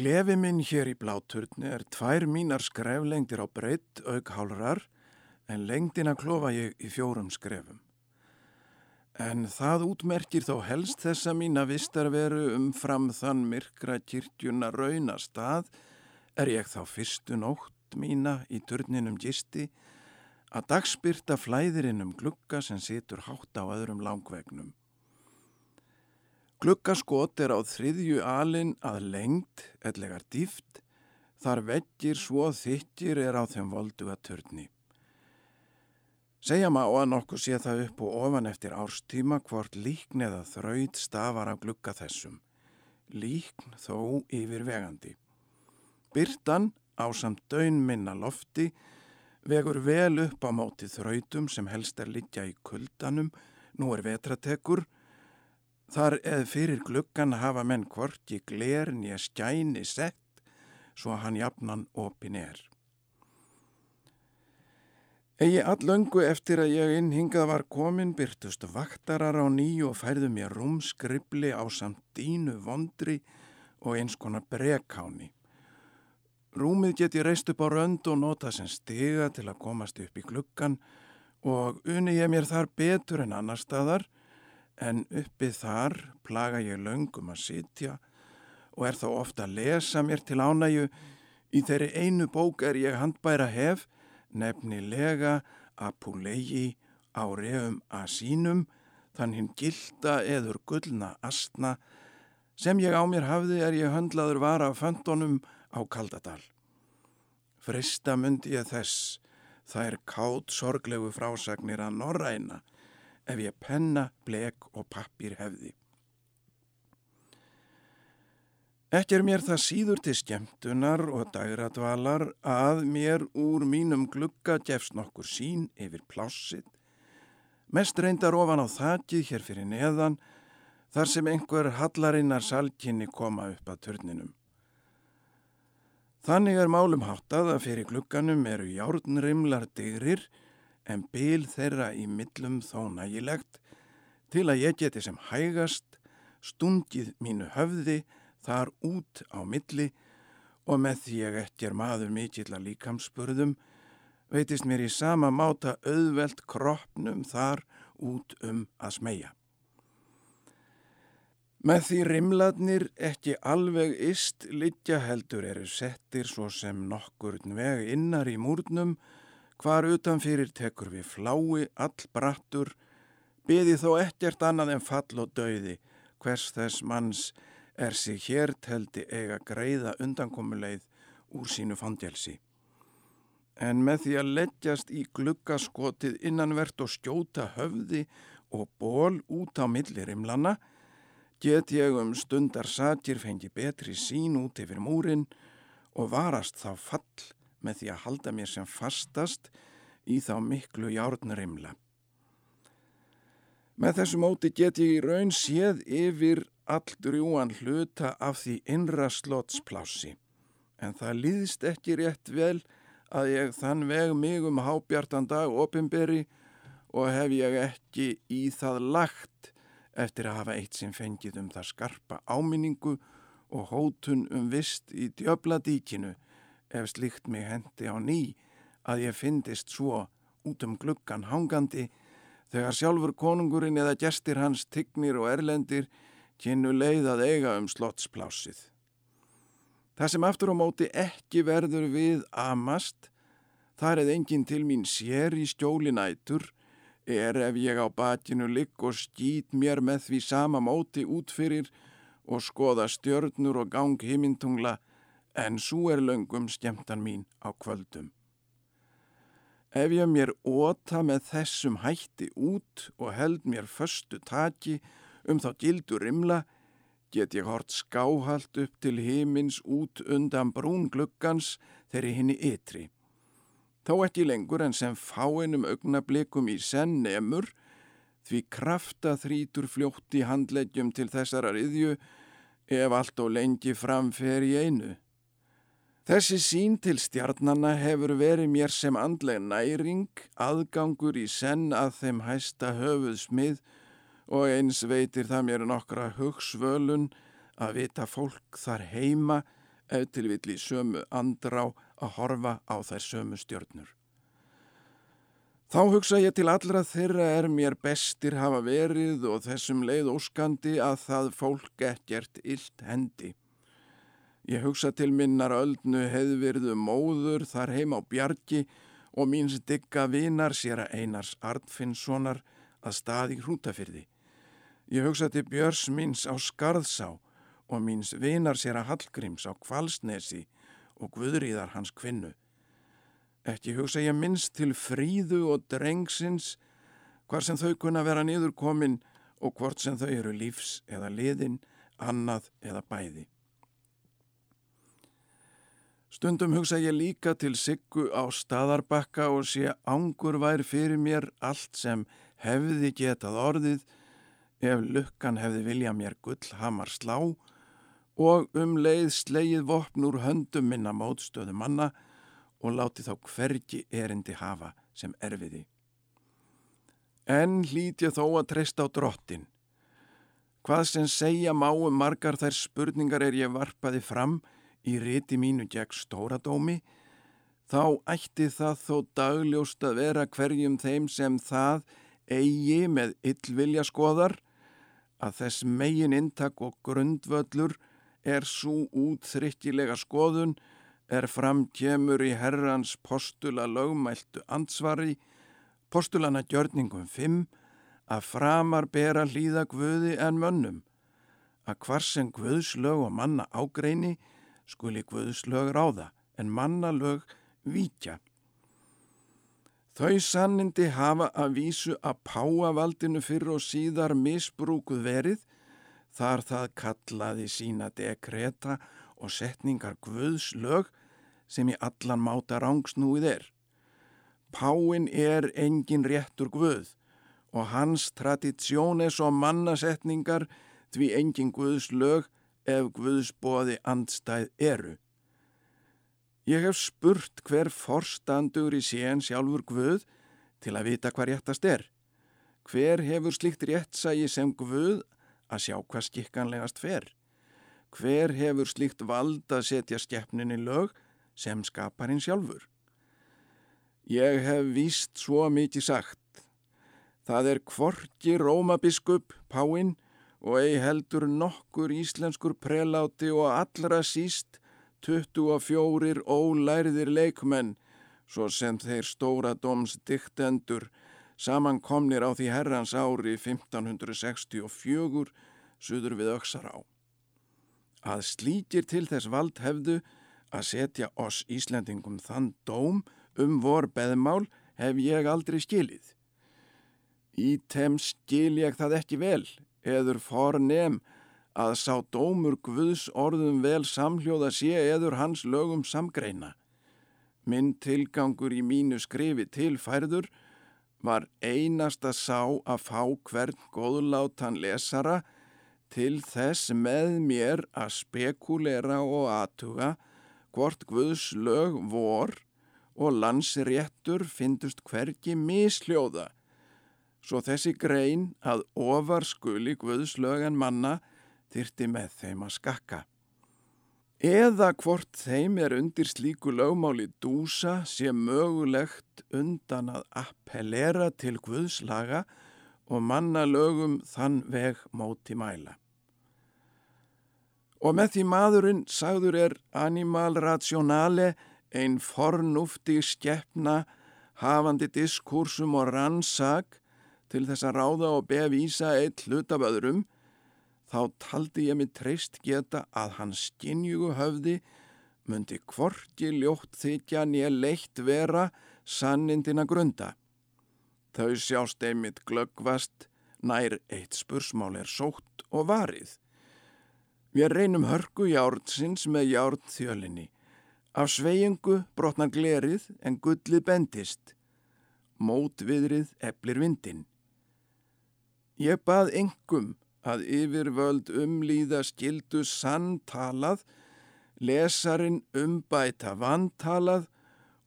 Klefi minn hér í bláturni er tvær mínar skreflengdir á breytt auk hálrar en lengdina klofa ég í fjórum skrefum. En það útmerkir þó helst þessa mína vistarveru umfram þann myrkra kirkjuna rauna stað er ég þá fyrstu nótt mína í turninum gisti að dagspyrta flæðirinn um glugga sem situr hátt á öðrum langvegnum. Gluggaskot er á þriðju alin að lengt, ellegar dýft, þar veggir svo þykir er á þeim voldu að törni. Segja má að nokkuð sé það upp og ofan eftir árstíma hvort líkn eða þraut stafar af glugga þessum. Líkn þó yfir vegandi. Byrtan á samt döun minna lofti vegur vel upp á móti þrautum sem helst er liggja í kuldanum, nú er vetratekur, Þar eða fyrir gluggan hafa menn hvorki gler nýja skæni sett svo að hann jafnan opin er. Egi allöngu eftir að ég innhingað var komin byrtust vaktarar á nýju og færðu mér rúmskribli á samt dínu vondri og eins konar brekáni. Rúmið geti reist upp á rönd og nota sem stiga til að komast upp í gluggan og uni ég mér þar betur en annar staðar en uppið þar plaga ég löngum að sitja og er þá ofta að lesa mér til ánægu í þeirri einu bók er ég handbæra hef nefnilega Apulegi á reyum að sínum þann hinn gilda eður gullna astna. Sem ég á mér hafði er ég höndlaður var af föndunum á Kaldadal. Frista myndi ég þess, það er kátt sorglegu frásagnir að norræna ef ég penna, blek og pappir hefði. Ekki er mér það síður til skemmtunar og dagradvalar að mér úr mínum glugga gefst nokkur sín yfir plássitt, mest reyndar ofan á þakkið hér fyrir neðan þar sem einhver hallarinnar salkinni koma upp að törninum. Þannig er málum háttað að fyrir glugganum eru járnrimlar dygrir en byl þeirra í millum þó nægilegt til að ég geti sem hægast stungið mínu höfði þar út á milli og með því ég ekki er maður mikill að líkamspurðum veitist mér í sama máta auðvelt kroppnum þar út um að smegja. Með því rimladnir ekki alveg ist litja heldur eru settir svo sem nokkur veg innar í múrnum Hvar utanfyrir tekur við flái all brattur, beði þó ekkert annað en fall og dauði, hvers þess manns er sig hér teldi eiga greiða undankomuleið úr sínu fandjelsi. En með því að leggjast í gluggaskotið innanvert og skjóta höfði og ból út á millirimlana, get ég um stundar satir fengi betri sín út yfir múrin og varast þá fall með því að halda mér sem fastast í þá miklu járnrimla. Með þessu móti get ég í raun séð yfir alldrjúan hluta af því innra slottsplási, en það líðist ekki rétt vel að ég þann veg mig um hábjartan dag opimberi og hef ég ekki í það lagt eftir að hafa eitt sem fengið um það skarpa áminningu og hótun um vist í djöbladíkinu ef slikt mig hendi á ný að ég fyndist svo út um gluggan hangandi þegar sjálfur konungurinn eða gestir hans tignir og erlendir kynnu leið að eiga um slottsplásið. Það sem aftur á móti ekki verður við amast, þar eða enginn til mín sér í stjólinætur, er ef ég á batinu ligg og skýt mér með því sama móti útfyrir og skoða stjörnur og gang himintungla en svo er löngum skemmtan mín á kvöldum. Ef ég mér óta með þessum hætti út og held mér förstu taki um þá gildur rimla, get ég hort skáhalt upp til himins út undan brún gluggans þeirri henni ytri. Þó ekki lengur en sem fáinum augnablikum í senn emur, því krafta þrítur fljótt í handleggjum til þessara riðju ef allt og lengi framfer í einu. Þessi sín til stjarnanna hefur verið mér sem andleg næring, aðgangur í senn að þeim hæsta höfuð smið og eins veitir það mér nokkra hugsvölun að vita fólk þar heima ef til vill í sömu andrá að horfa á þær sömu stjörnur. Þá hugsa ég til allra þeirra er mér bestir hafa verið og þessum leið óskandi að það fólk ekkert illt hendi. Ég hugsa til minnar öldnu hefðvirðu móður þar heim á bjargi og míns digga vinar sér að einars Artfinnssonar að staði hrútafyrði. Ég hugsa til Björs míns á Skarðsá og míns vinar sér að Hallgríms á Kvalsnesi og Guðríðar hans kvinnu. Ekki hugsa ég minnst til fríðu og drengsins hvar sem þau kunna vera niður komin og hvort sem þau eru lífs eða liðin, annað eða bæði. Stundum hugsa ég líka til siggu á staðarbakka og sé ángur vær fyrir mér allt sem hefði getað orðið ef lukkan hefði vilja mér gullhamar slá og um leið sleið vopn úr höndum minna mótstöðu manna og láti þá hvergi erindi hafa sem erfiði. En hlít ég þó að treysta á drottin. Hvað sem segja má um margar þær spurningar er ég varpaði fram í riti mínu gegn stóradómi, þá ætti það þó dagljóst að vera hverjum þeim sem það eigi með yllvilja skoðar, að þess megin intak og grundvöllur er svo útþrykkilega skoðun er fram kemur í herrans postula lögmæltu ansvari, postulana gjörningum 5, að framar bera hlýða guði en mönnum, að hvar sem guðslög og manna ágreini skuli guðslög ráða en mannalög víkja. Þau sannindi hafa að vísu að páavaldinu fyrir og síðar misbrúkuð verið, þar það kallaði sína dekreta og setningar guðslög sem í allan máta rángsnúið er. Páin er engin réttur guð og hans tradisjónes og mannasetningar því engin guðs lög ef guðsbóði andstæð eru. Ég hef spurt hver forstandur í séen sjálfur guð til að vita hvað réttast er. Hver hefur slikt réttsægi sem guð að sjá hvað skikkanlegast fer? Hver hefur slikt vald að setja skeppninni lög sem skaparinn sjálfur. Ég hef víst svo mikið sagt. Það er kvorki rómabiskup, Páinn, og ei heldur nokkur íslenskur preláti og allra síst 24 ólærðir leikmenn, svo sem þeir stóra domsdiktendur samankomnir á því herrans ári 1564 suður við Öksará. Að slíkir til þess vald hefðu að setja oss Íslandingum þann dóm um vor beðmál hef ég aldrei skilið. Í tem skil ég það ekki vel, eður fornem að sá dómur Guðs orðum vel samhljóða sé eður hans lögum samgreina. Minn tilgangur í mínu skrifi tilfærður var einasta sá að fá hvern góðlátan lesara til þess með mér að spekulera og aðtuga hvort Guðs lög vor og landsréttur fyndust hverki misljóða, svo þessi grein að ofar skuli Guðs lög en manna þyrti með þeim að skakka. Eða hvort þeim er undir slíku lögmáli dúsa sé mögulegt undan að appellera til Guðslaga og manna lögum þann veg móti mæla. Og með því maðurinn sagður er animal rationale, einn fornúfti skeppna, hafandi diskursum og rannsag til þess að ráða og bevísa eitt hlut af öðrum, þá taldi ég mig treyst geta að hans skinjugu höfði myndi kvorki ljótt þykja nýja leitt vera sannindina grunda. Þau sjást einmitt glöggvast nær eitt spursmál er sótt og varið. Við reynum hörku járnsins með járn þjölinni. Af sveiengu brotnar glerið en gullið bendist. Mótviðrið eplir vindin. Ég bað engum að yfirvöld umlýða skildu sanntalað, lesarin umbæta vantalað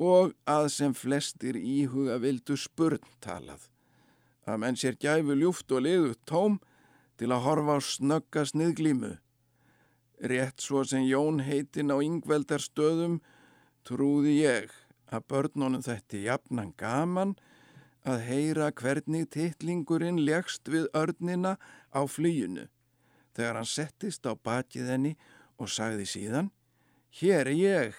og að sem flestir íhuga vildu spurntalað. Að menn sér gæfu ljúft og liðu tóm til að horfa á snögga sniðglímu rétt svo sem Jón heitin á yngveldarstöðum, trúði ég að börnunum þetta jafnan gaman að heyra hvernig tittlingurinn legst við örnina á flýjunu. Þegar hann settist á bakið henni og sagði síðan Hér er ég,